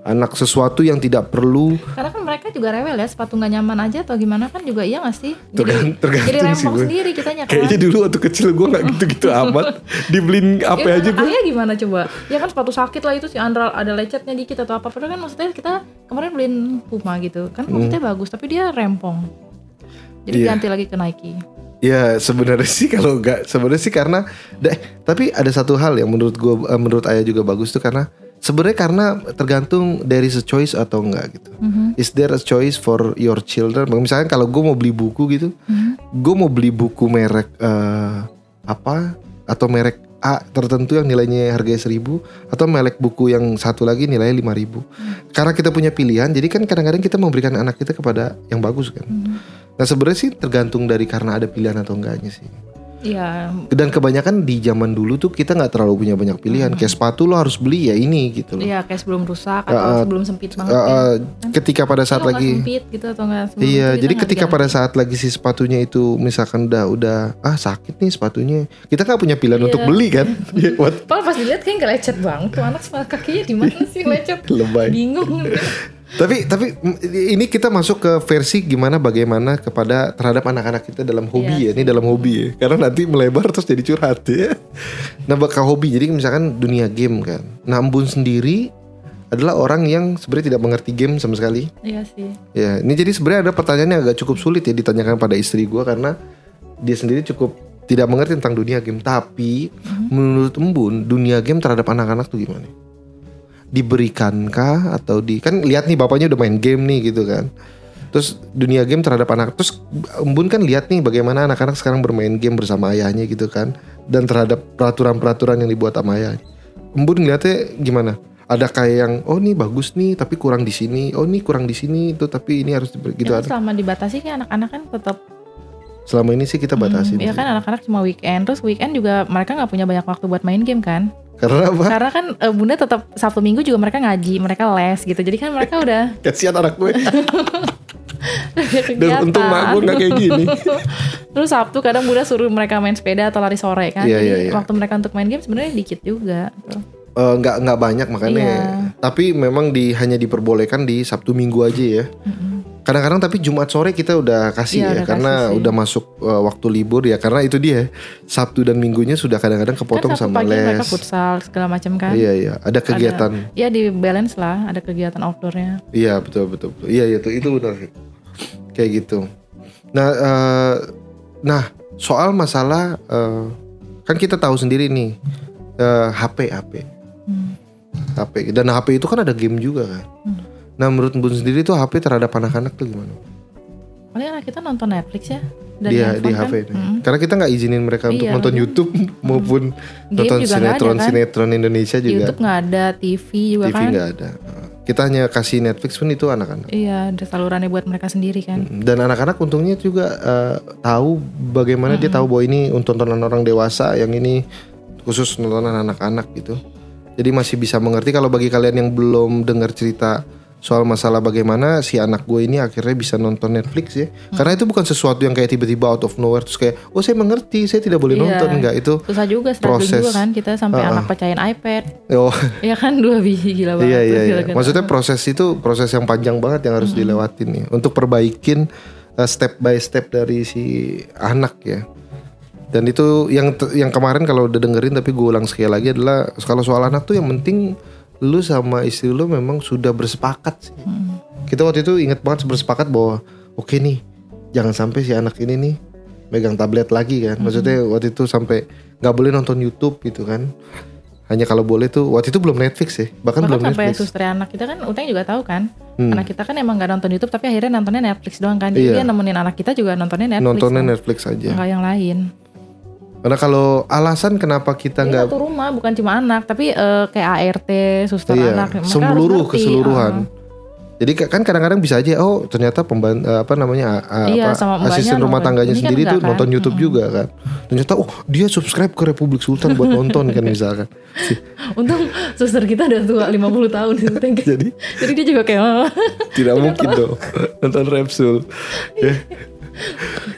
Speaker 1: anak sesuatu yang tidak perlu
Speaker 2: Karena kan mereka juga rewel ya, sepatu nggak nyaman aja atau gimana kan juga iya nggak sih? Jadi,
Speaker 1: tergantung
Speaker 2: jadi
Speaker 1: sih,
Speaker 2: rempong
Speaker 1: gue.
Speaker 2: sendiri kitanya kan.
Speaker 1: Kayaknya dulu waktu kecil gue nggak gitu-gitu amat Dibeliin apa
Speaker 2: Ya,
Speaker 1: aja gue
Speaker 2: ayah gimana coba? Ya kan sepatu sakit lah itu si Andral ada lecetnya dikit atau apa. Padahal kan maksudnya kita kemarin beliin Puma gitu. Kan maksudnya bagus tapi dia rempong. Jadi
Speaker 1: Hmm. Iya.
Speaker 2: ganti lagi ke Nike.
Speaker 1: Ya sebenarnya sih kalau nggak sebenarnya sih karena deh tapi ada satu hal yang menurut gua eh, menurut ayah juga bagus tuh karena sebenarnya karena tergantung there is a choice atau enggak gitu.
Speaker 2: Mhm.
Speaker 1: Is there a choice for your children? Misalkan kalau gue mau beli buku gitu,
Speaker 2: Mhm.
Speaker 1: gue mau beli buku merek eh, apa atau merek A tertentu yang nilainya harganya seribu atau merek buku yang satu lagi nilainya lima ribu. Karena kita punya pilihan, jadi kan kadang-kadang kita memberikan anak kita kepada yang bagus kan. Nah sebenarnya sih tergantung dari karena ada pilihan atau enggaknya sih.
Speaker 2: Iya,
Speaker 1: Dan kebanyakan di zaman dulu tuh kita nggak terlalu punya banyak pilihan. Kayak sepatu lo harus beli ya ini gitu loh.
Speaker 2: iya kayak sebelum rusak atau
Speaker 1: uh,
Speaker 2: sebelum sempit banget.
Speaker 1: Uh,
Speaker 2: ya.
Speaker 1: uh, ketika pada saat lagi
Speaker 2: sempit gitu atau nggak
Speaker 1: Iya, jadi ketika
Speaker 2: nggak
Speaker 1: pada saat lagi si sepatunya itu misalkan udah udah ah sakit nih sepatunya, kita nggak punya pilihan
Speaker 2: Iya.
Speaker 1: untuk beli kan? Iya?
Speaker 2: Padahal pas dilihat kayak lecet banget tuh anak sepatu kakinya di mana sih lecet?
Speaker 1: Lebay.
Speaker 2: Bingung.
Speaker 1: Tapi tapi mm, ini kita masuk ke versi gimana bagaimana kepada terhadap anak-anak kita dalam hobi
Speaker 2: Iya
Speaker 1: ya, ini dalam hobi ya. Karena nanti melebar terus jadi curhat ya. Nah, bakal hobi. Jadi misalkan dunia game kan. Embun sendiri adalah orang yang sebenarnya tidak mengerti game sama sekali.
Speaker 2: Iya sih.
Speaker 1: Ya, ini jadi sebenarnya ada pertanyaan yang agak cukup sulit ya ditanyakan pada istri gua karena dia sendiri cukup tidak mengerti tentang dunia game. Tapi menurut Embun, dunia game terhadap anak-anak tuh gimana? Diberikankah atau di kan lihat nih bapaknya udah main game nih gitu kan? Terus dunia game terhadap anak terus Embun kan lihat nih bagaimana anak-anak sekarang bermain game bersama ayahnya gitu kan dan terhadap peraturan-peraturan yang dibuat sama ayah. Embun ngeliatnya gimana? Ada kayak yang oh nih bagus nih tapi kurang di sini, oh nih kurang di sini itu tapi ini harus gitu
Speaker 2: Ya, selama dibatasi kan anak-anak kan tetap
Speaker 1: Selama ini sih kita batasin.
Speaker 2: Iya kan anak-anak cuma weekend terus weekend juga mereka nggak punya banyak waktu buat main game kan
Speaker 1: Karena apa?
Speaker 2: karena kan eh, bunda tetap sabtu minggu juga mereka ngaji mereka les gitu jadi kan mereka udah
Speaker 1: Kasihan anak gue. Dan untung mak gue nggak kayak gini.
Speaker 2: terus sabtu kadang bunda suruh mereka main sepeda atau lari sore kan
Speaker 1: Iya,
Speaker 2: jadi
Speaker 1: iya,
Speaker 2: waktu mereka untuk main game sebenarnya dikit juga tuh.
Speaker 1: Eh, nggak nggak banyak makanya.
Speaker 2: Iya.
Speaker 1: Tapi memang di hanya diperbolehkan di Sabtu Minggu aja ya. Kadang-kadang tapi Jumat sore kita udah kasih
Speaker 2: Iya,
Speaker 1: ya
Speaker 2: udah
Speaker 1: karena
Speaker 2: kasih sih.
Speaker 1: udah masuk eh, waktu libur ya karena itu dia Sabtu dan Minggunya sudah kadang-kadang kepotong
Speaker 2: kan
Speaker 1: sama
Speaker 2: pagi mereka
Speaker 1: les.
Speaker 2: futsal segala macam kan
Speaker 1: Iya iya, ada kegiatan.
Speaker 2: ya di balance lah ada kegiatan outdoornya
Speaker 1: Iya betul betul. betul. Iya itu itu benar. Kayak gitu. Nah eh, nah soal masalah eh, kan kita tahu sendiri nih eh, HP HP
Speaker 2: Hmm.
Speaker 1: HP dan HP itu kan ada game juga kan.
Speaker 2: Hmm.
Speaker 1: Nah menurut Bun sendiri tuh HP terhadap anak-anak tuh gimana?
Speaker 2: paling anak kita nonton Netflix ya handphone
Speaker 1: di
Speaker 2: kan.
Speaker 1: HP nih.
Speaker 2: Mm-mm.
Speaker 1: Karena kita nggak izinin mereka untuk
Speaker 2: Iya,
Speaker 1: nonton
Speaker 2: makanya.
Speaker 1: YouTube maupun
Speaker 2: Game
Speaker 1: nonton
Speaker 2: juga nggak ada,
Speaker 1: sinetron
Speaker 2: kan?
Speaker 1: sinetron Indonesia juga.
Speaker 2: YouTube nggak ada TV juga
Speaker 1: TV
Speaker 2: kan
Speaker 1: nggak ada. Kita hanya kasih Netflix pun itu anak-anak.
Speaker 2: iya ada salurannya buat mereka sendiri kan
Speaker 1: Dan anak-anak untungnya juga eh, tahu bagaimana dia tahu bahwa ini untuk tontonan orang dewasa, yang ini khusus tontonan anak-anak gitu. Jadi masih bisa mengerti kalau bagi kalian yang belum dengar cerita soal masalah bagaimana si anak gue ini akhirnya bisa nonton Netflix ya. Karena itu bukan sesuatu yang kayak tiba-tiba out of nowhere terus kayak oh saya mengerti, saya tidak boleh
Speaker 2: Iya.
Speaker 1: nonton enggak itu.
Speaker 2: susah juga
Speaker 1: Proses.
Speaker 2: juga kan kita sampai
Speaker 1: Uh-uh.
Speaker 2: anak percayain iPad
Speaker 1: Oh
Speaker 2: ya kan dua biji gila banget
Speaker 1: iya
Speaker 2: tuh,
Speaker 1: iya iya.
Speaker 2: gila-gila.
Speaker 1: Maksudnya proses itu proses yang panjang banget yang harus dilewatin nih untuk perbaikin uh, step by step dari si anak ya. Dan itu yang yang kemarin kalau udah dengerin tapi gue ulang sekali lagi adalah kalau soal anak tuh yang penting lu sama istri lu memang sudah bersepakat sih. Kita waktu itu inget banget bersepakat bahwa oke nih jangan sampai si anak ini nih megang tablet lagi kan. Maksudnya waktu itu sampai nggak boleh nonton YouTube gitu kan. hanya kalau boleh tuh waktu itu belum Netflix ya bahkan,
Speaker 2: Bahkan
Speaker 1: belum
Speaker 2: sampai
Speaker 1: Netflix
Speaker 2: suster anak kita kan Uteng juga tahu kan.
Speaker 1: Hmm.
Speaker 2: Anak kita kan emang nggak nonton YouTube tapi akhirnya nontonnya Netflix doang kan. Jadi
Speaker 1: Iya.
Speaker 2: dia nemenin anak kita juga nontonnya Netflix.
Speaker 1: nontonnya
Speaker 2: kan.
Speaker 1: Netflix aja
Speaker 2: Nggak yang lain.
Speaker 1: Karena kalau alasan kenapa kita nggak
Speaker 2: satu rumah bukan cuma anak tapi eh, kayak ART, suster
Speaker 1: iya
Speaker 2: anak.
Speaker 1: seluruh keseluruhan
Speaker 2: Ah.
Speaker 1: jadi ka- kan kadang-kadang bisa aja oh ternyata pemban eh, apa namanya ah,
Speaker 2: Iya,
Speaker 1: apa
Speaker 2: sama
Speaker 1: asisten rumah
Speaker 2: nonton.
Speaker 1: tangganya
Speaker 2: Ini kan
Speaker 1: sendiri
Speaker 2: enggak
Speaker 1: tuh
Speaker 2: kan?
Speaker 1: nonton YouTube juga kan ternyata oh dia subscribe ke Republik Sultan buat nonton kan misalkan
Speaker 2: Untung suster kita udah tua 50 tahun
Speaker 1: jadi
Speaker 2: Jadi dia juga kayak "Oh."
Speaker 1: tidak mungkin dong nonton Repsul ya.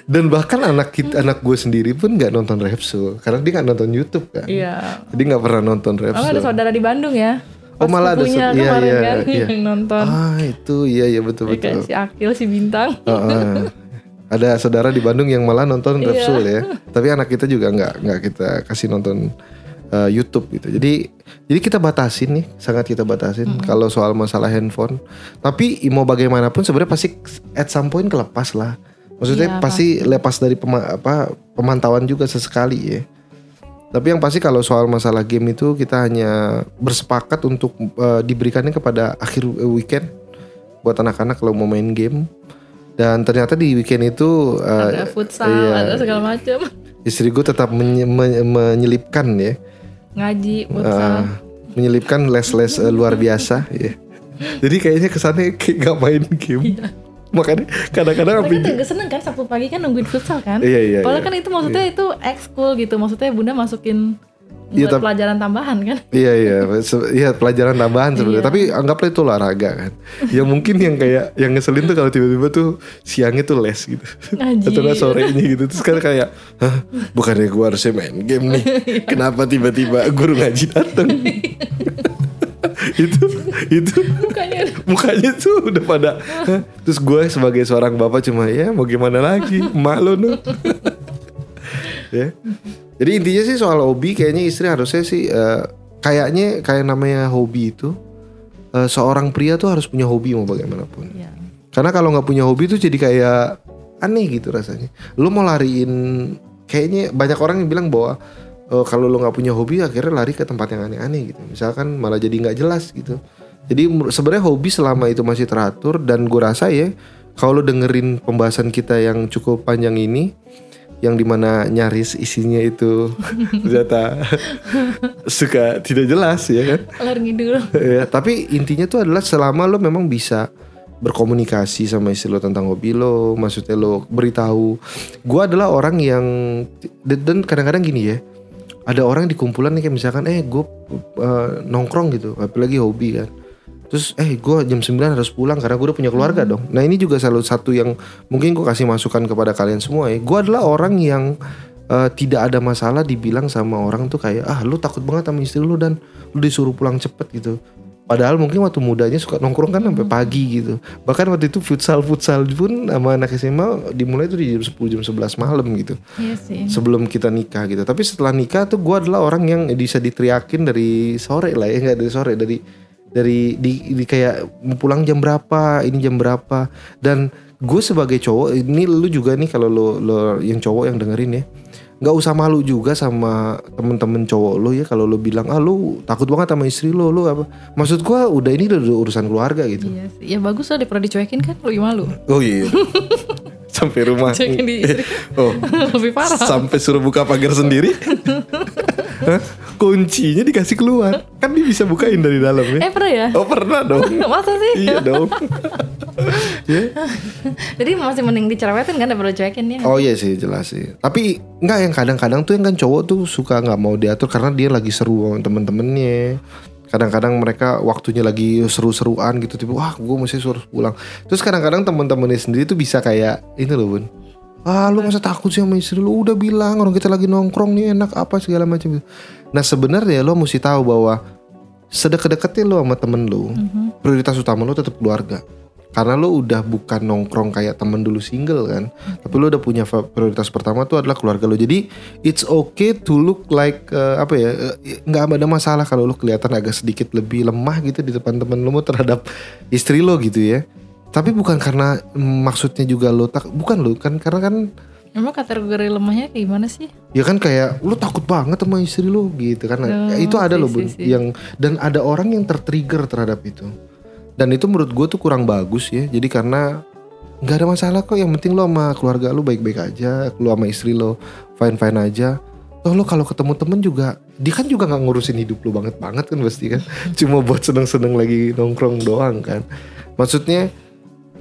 Speaker 1: Dan bahkan anak kita anak gue sendiri pun nggak nonton Repsul karena dia nggak nonton YouTube kan
Speaker 2: Iya.
Speaker 1: jadi nggak pernah nonton
Speaker 2: Oh ada saudara di Bandung ya.
Speaker 1: Oh,
Speaker 2: Pas
Speaker 1: malah ada iya, iya,
Speaker 2: kan
Speaker 1: iya.
Speaker 2: yang nonton.
Speaker 1: ah itu iya iya betul
Speaker 2: Ya,
Speaker 1: betul
Speaker 2: kayak si Akil si Bintang.
Speaker 1: Heeh. ada saudara di Bandung yang malah nonton
Speaker 2: Iya.
Speaker 1: Repsul ya tapi anak kita juga nggak nggak kita kasih nonton uh, YouTube gitu jadi jadi kita batasin nih sangat kita batasin kalau soal masalah handphone tapi mau bagaimanapun sebenarnya pasti at some point kelepas lah maksudnya
Speaker 2: Iya,
Speaker 1: pasti lepas dari pema- apa pemantauan juga sesekali ya tapi yang pasti kalau soal masalah game itu kita hanya bersepakat untuk uh, diberikannya kepada akhir weekend buat anak-anak kalau mau main game dan ternyata di weekend itu uh,
Speaker 2: ada futsal,
Speaker 1: iya.
Speaker 2: ada segala macam.
Speaker 1: istri gue tetap menye- menye- menyelipkan ya
Speaker 2: Ngaji, futsal.
Speaker 1: uh, menyelipkan les-les uh, luar biasa ya jadi kayaknya kesannya kayak gak main game makanya kadang-kadang
Speaker 2: Tapi kan juga seneng kan Sabtu pagi kan nungguin futsal kan?
Speaker 1: Iya, iya,
Speaker 2: Padahal
Speaker 1: iya.
Speaker 2: kan itu maksudnya itu ekskul gitu. Maksudnya bunda masukin
Speaker 1: Iya, tapi-
Speaker 2: pelajaran tambahan kan?
Speaker 1: Iya iya, iya pelajaran tambahan sebenarnya.
Speaker 2: Iya.
Speaker 1: Tapi anggaplah itu olahraga kan. yang mungkin yang kayak yang ngeselin tuh kalau tiba-tiba tuh siangnya tuh les gitu. Atau nggak sorenya gitu. Terus kan kayak, Hah, bukannya gua harusnya main game nih. Kenapa tiba-tiba guru ngaji dateng? itu itu.
Speaker 2: Bukannya
Speaker 1: mukanya tuh udah pada terus gue sebagai seorang bapak cuma ya mau gimana lagi? Lo no ya. Jadi intinya sih soal hobi kayaknya istri harusnya sih eh, kayaknya kayak namanya hobi itu eh, seorang pria tuh harus punya hobi mau bagaimanapun.
Speaker 2: Ya.
Speaker 1: karena kalau nggak punya hobi tuh jadi kayak aneh gitu rasanya. Lu mau lariin kayaknya banyak orang yang bilang bahwa eh, kalau lu nggak punya hobi akhirnya lari ke tempat yang aneh-aneh gitu misalkan malah jadi nggak jelas gitu jadi sebenarnya hobi selama itu masih teratur dan gue rasa ya kalau lu dengerin pembahasan kita yang cukup panjang ini yang di mana nyaris isinya itu ternyata suka tidak jelas ya kan
Speaker 2: ngidul.
Speaker 1: ya, tapi intinya tuh adalah selama lo memang bisa berkomunikasi sama istri lo tentang hobi lo, maksudnya lo beritahu. Gua adalah orang yang dan dan kadang-kadang gini ya, ada orang di kumpulan nih kayak misalkan, eh gue nongkrong gitu, apalagi hobi kan. Terus eh gue jam 9 harus pulang karena gue udah punya keluarga dong. Nah ini juga salah satu yang mungkin gue kasih masukan kepada kalian semua ya. Gue adalah orang yang eh, tidak ada masalah dibilang sama orang tuh kayak ah lu takut banget sama istri lu dan lu disuruh pulang cepet gitu. Padahal mungkin waktu mudanya suka nongkrong kan sampai pagi gitu. Bahkan waktu itu futsal futsal pun sama anak SMA dimulai tuh di jam 10 jam 11 malam gitu
Speaker 2: Iya sih.
Speaker 1: sebelum kita nikah gitu. Tapi setelah nikah tuh gue adalah orang yang bisa diteriakin dari sore lah ya nggak dari sore dari dari di, di kayak pulang jam berapa ini jam berapa dan gue sebagai cowok ini lu juga nih kalau lo lo yang cowok yang dengerin ya nggak usah malu juga sama temen-temen cowok lo ya kalau lo bilang ah lu takut banget sama istri lo lo apa maksud gue udah ini udah urusan keluarga gitu
Speaker 2: Iya sih. Ya bagus lah daripada dicuekin kan lebih malu.
Speaker 1: oh iya sampai rumah
Speaker 2: Cuekin di istri.
Speaker 1: oh
Speaker 2: lebih parah.
Speaker 1: sampai suruh buka pagar sendiri? kuncinya dikasih keluar. Kan dia bisa bukain dari dalam ya.
Speaker 2: Eh pernah ya?
Speaker 1: oh pernah dong.
Speaker 2: Masa sih?
Speaker 1: iya dong. Ya.
Speaker 2: Jadi masih mending dicerewetin kan daripada dicuekin ya.
Speaker 1: oh iya sih jelas sih. Tapi nggak yang kadang-kadang tuh yang kan cowok tuh suka nggak mau diatur karena dia lagi seru sama temen-temennya. Kadang-kadang mereka waktunya lagi seru-seruan gitu tiba wah gue mesti suruh pulang. Terus kadang-kadang temen-temennya sendiri tuh bisa kayak ini loh bun. Ah lu masa takut sih sama istri lu? Udah bilang orang kita lagi nongkrong nih enak apa segala macam gitu nah sebenarnya lo mesti tahu bahwa sedekat-dekatnya lo sama temen lo prioritas utama lo tetap keluarga. Karena lo udah bukan nongkrong kayak temen dulu single kan? Tapi lo udah punya prioritas pertama tuh adalah keluarga lo. Jadi it's okay to look like eh, apa ya eh, nggak ada masalah kalau lo kelihatan agak sedikit lebih lemah gitu di depan temen lo terhadap istri lo gitu ya. Tapi bukan karena mm, maksudnya juga lo tak bukan lo kan? Karena kan
Speaker 2: Emang kategori lemahnya kayak gimana sih?
Speaker 1: Ya kan kayak lu takut banget sama istri lu gitu kan.
Speaker 2: Oh,
Speaker 1: itu ada loh Bun,
Speaker 2: sih, sih.
Speaker 1: yang dan ada orang yang tertrigger terhadap itu. Dan itu menurut gue tuh kurang bagus ya. Jadi karena nggak ada masalah kok. Yang penting lo sama keluarga lu baik-baik aja. Lu sama istri lo fine-fine aja. Toh lo kalau ketemu temen juga, dia kan juga nggak ngurusin hidup lu banget banget kan pasti kan. Cuma buat seneng-seneng lagi nongkrong doang kan. Maksudnya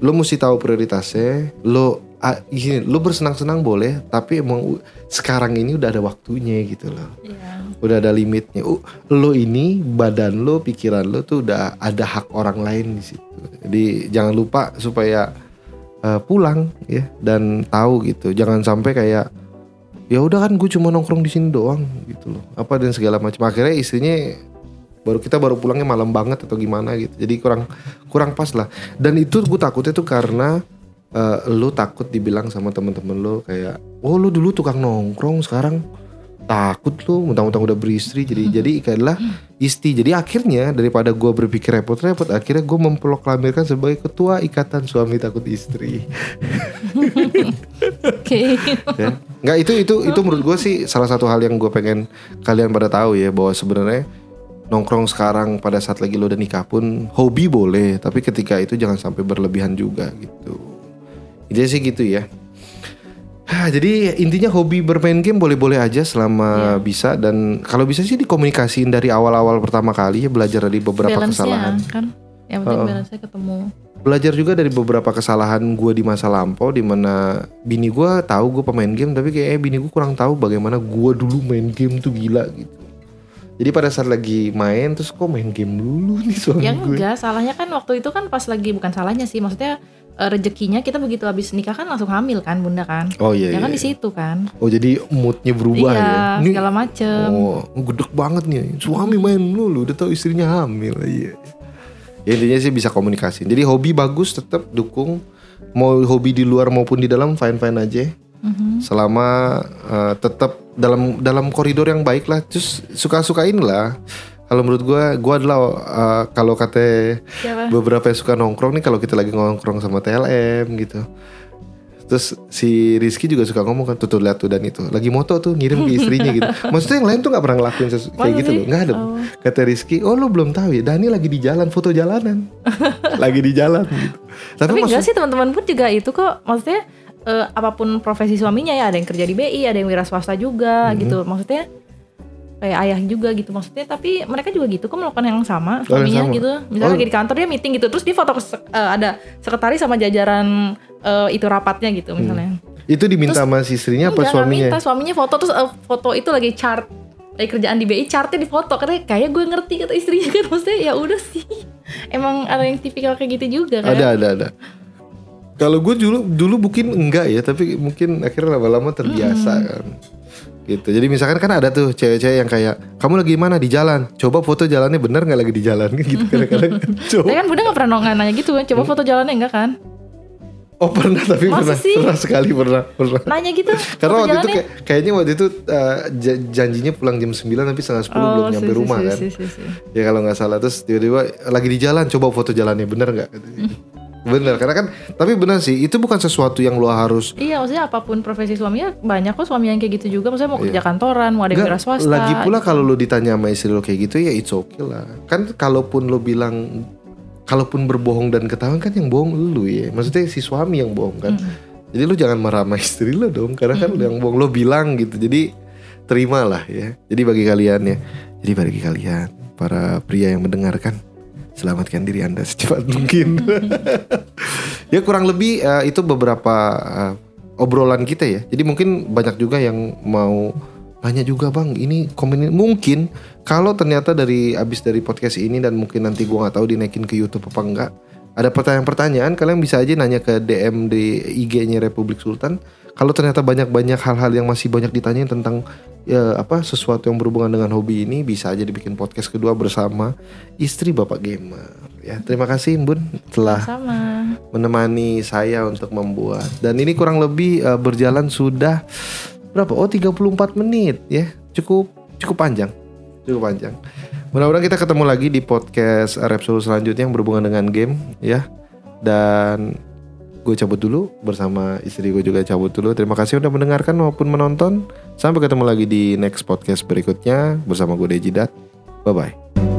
Speaker 1: lo mesti tahu prioritasnya. Lo ah, gini, lo bersenang-senang boleh, tapi emang sekarang ini udah ada waktunya gitu loh
Speaker 2: Iya.
Speaker 1: udah ada limitnya. Uh, lo ini badan lo, pikiran lo tuh udah ada hak orang lain di situ. Jadi jangan lupa supaya uh, pulang ya dan tahu gitu. Jangan sampai kayak ya udah kan gue cuma nongkrong di sini doang gitu loh. Apa dan segala macam. Akhirnya istrinya baru kita baru pulangnya malam banget atau gimana gitu. Jadi kurang kurang pas lah. Dan itu gue takutnya tuh karena uh, lo takut dibilang sama temen-temen lo kayak oh lo dulu tukang nongkrong sekarang takut lu mentang-mentang udah beristri jadi jadi adalah isti. Jadi akhirnya daripada gua berpikir repot-repot akhirnya gue memproklamirkan sebagai ketua ikatan suami takut istri.
Speaker 2: Oke.
Speaker 1: ya. Nggak itu itu itu menurut gue sih salah satu hal yang gue pengen kalian pada tahu ya bahwa sebenarnya nongkrong sekarang pada saat lagi lo udah nikah pun hobi boleh tapi ketika itu jangan sampai berlebihan juga gitu Intinya sih gitu ya Hah, jadi intinya hobi bermain game boleh-boleh aja selama bisa dan kalau bisa sih dikomunikasiin dari awal-awal pertama kali ya belajar dari beberapa kesalahan.
Speaker 2: Balance-nya kan. Yang penting
Speaker 1: Oh.
Speaker 2: balance ketemu.
Speaker 1: Belajar juga dari beberapa kesalahan gue di masa lampau di mana bini gue tahu gue pemain game tapi kayak bini gue kurang tahu bagaimana gue dulu main game tuh gila gitu. Jadi pada saat lagi main terus kok main game dulu nih suami
Speaker 2: Ya
Speaker 1: gue.
Speaker 2: enggak, salahnya kan waktu itu kan pas lagi bukan salahnya sih, maksudnya rezekinya kita begitu habis nikah kan langsung hamil kan bunda kan.
Speaker 1: Oh iya.
Speaker 2: ya kan
Speaker 1: iya.
Speaker 2: di situ kan.
Speaker 1: Oh jadi moodnya berubah
Speaker 2: iya,
Speaker 1: ya. Ini
Speaker 2: segala macem.
Speaker 1: Oh, gedek banget nih. Suami main dulu, udah tahu istrinya hamil. Iya. Ya intinya sih bisa komunikasi. Jadi hobi bagus tetap dukung. Mau hobi di luar maupun di dalam fine fine aja.
Speaker 2: Mhm.
Speaker 1: Selama eh, tetap dalam dalam koridor yang baik lah. Terus suka sukain lah. Kalau menurut gua, gua adalah eh, kalau kata
Speaker 2: Siapa?
Speaker 1: beberapa yang suka nongkrong nih kalau kita lagi nongkrong sama TLM gitu. Terus si Rizky juga suka ngomong kan tuh, tuh lihat tuh dan itu lagi moto tuh ngirim ke istrinya gitu. Maksudnya yang lain tuh nggak pernah ngelakuin sesu- kayak
Speaker 2: Masa
Speaker 1: gitu loh, nggak ada.
Speaker 2: Oh.
Speaker 1: Kata Rizky, oh lo belum tahu ya, Dani lagi di jalan foto jalanan, lagi di jalan gitu. Tapi,
Speaker 2: Tapi
Speaker 1: maksud
Speaker 2: enggak sih teman-teman pun juga itu kok maksudnya eh, apa pun profesi suaminya ya ada yang kerja di BI, ada yang wira swasta juga
Speaker 1: Mhm.
Speaker 2: gitu. Maksudnya kayak ayah juga gitu maksudnya tapi mereka juga gitu kok melakukan yang sama
Speaker 1: Oh,
Speaker 2: suaminya
Speaker 1: sama?
Speaker 2: gitu misalnya
Speaker 1: Oh.
Speaker 2: lagi di kantor dia meeting gitu terus dia foto ke eh, ada sekretaris sama jajaran eh, itu rapatnya gitu misalnya
Speaker 1: itu diminta
Speaker 2: Terus-
Speaker 1: sama istrinya apa suaminya?
Speaker 2: minta suaminya foto terus eh, foto itu lagi chart lagi kerjaan di BI chartnya di foto karena kayak gue ngerti kata istrinya kan maksudnya ya udah sih emang ada yang tipikal kayak gitu juga kan
Speaker 1: Ada ada ada. Kalau gue dulu dulu mungkin enggak ya, tapi mungkin akhirnya lama-lama terbiasa kan. Gitu. Jadi misalkan kan ada tuh cewek-cewek yang kayak kamu lagi mana di jalan, coba foto jalannya bener nggak lagi di jalan gitu kadang-kadang.
Speaker 2: Tapi kan Bunda gak pernah nanya gitu kan Coba foto jalannya enggak kan
Speaker 1: Oh pernah tapi
Speaker 2: Masa
Speaker 1: pernah
Speaker 2: sih?
Speaker 1: pernah sekali pernah pernah.
Speaker 2: Nanya gitu
Speaker 1: Karena waktu itu
Speaker 2: jalannya.
Speaker 1: kayak, kayaknya waktu itu uh, ja- janjinya pulang jam 9 tapi setengah 10 belum
Speaker 2: Oh,
Speaker 1: nyampe
Speaker 2: si, si,
Speaker 1: rumah
Speaker 2: si,
Speaker 1: kan.
Speaker 2: si, si, si.
Speaker 1: Ya kalau nggak salah terus tiba-tiba lagi di jalan coba foto jalannya bener nggak? Bener karena kan tapi bener sih itu bukan sesuatu yang lo harus
Speaker 2: Iya maksudnya apa pun profesi suaminya Banyak kok suami yang kayak gitu juga Maksudnya mau
Speaker 1: Iya.
Speaker 2: kerja kantoran Mau ada
Speaker 1: Nggak,
Speaker 2: wira swasta
Speaker 1: lagi pula
Speaker 2: gitu.
Speaker 1: kalau lo ditanya sama istri lo kayak gitu ya it's okay lah. Kan kalaupun lo bilang kalaupun berbohong dan ketahuan kan yang bohong lu ya. Maksudnya si suami yang bohong kan. Jadi lo jangan marah sama istri lo dong karena kan lo yang bohong lo bilang gitu. Jadi terimalah ya. Jadi bagi kalian ya. Jadi bagi kalian para pria yang mendengarkan selamatkan diri Anda secepat mungkin. ya kurang lebih eh, itu beberapa eh, obrolan kita ya. Jadi mungkin banyak juga yang mau nanya juga bang, ini komen mungkin kalau ternyata dari abis dari podcast ini dan mungkin nanti gua nggak tahu dinaikin ke YouTube apa enggak, ada pertanyaan-pertanyaan kalian bisa aja nanya ke DM di IG-nya Republik Sultan. Kalau ternyata banyak-banyak hal-hal yang masih banyak ditanyain tentang ya apa sesuatu yang berhubungan dengan hobi ini bisa aja dibikin podcast kedua bersama istri Bapak Gamer. Ya, terima kasih Bun telah
Speaker 2: Sama
Speaker 1: menemani saya untuk membuat. Dan ini kurang lebih eh, berjalan sudah berapa? Oh 34 menit ya. Cukup cukup panjang. Cukup panjang. Mudah-mudahan kita ketemu lagi di podcast Repsol selanjutnya yang berhubungan dengan game ya. Dan gue cabut dulu bersama istri gue juga cabut dulu. Terima kasih udah mendengarkan maupun menonton. Sampai ketemu lagi di next podcast berikutnya bersama gue Dejidat. Bye bye.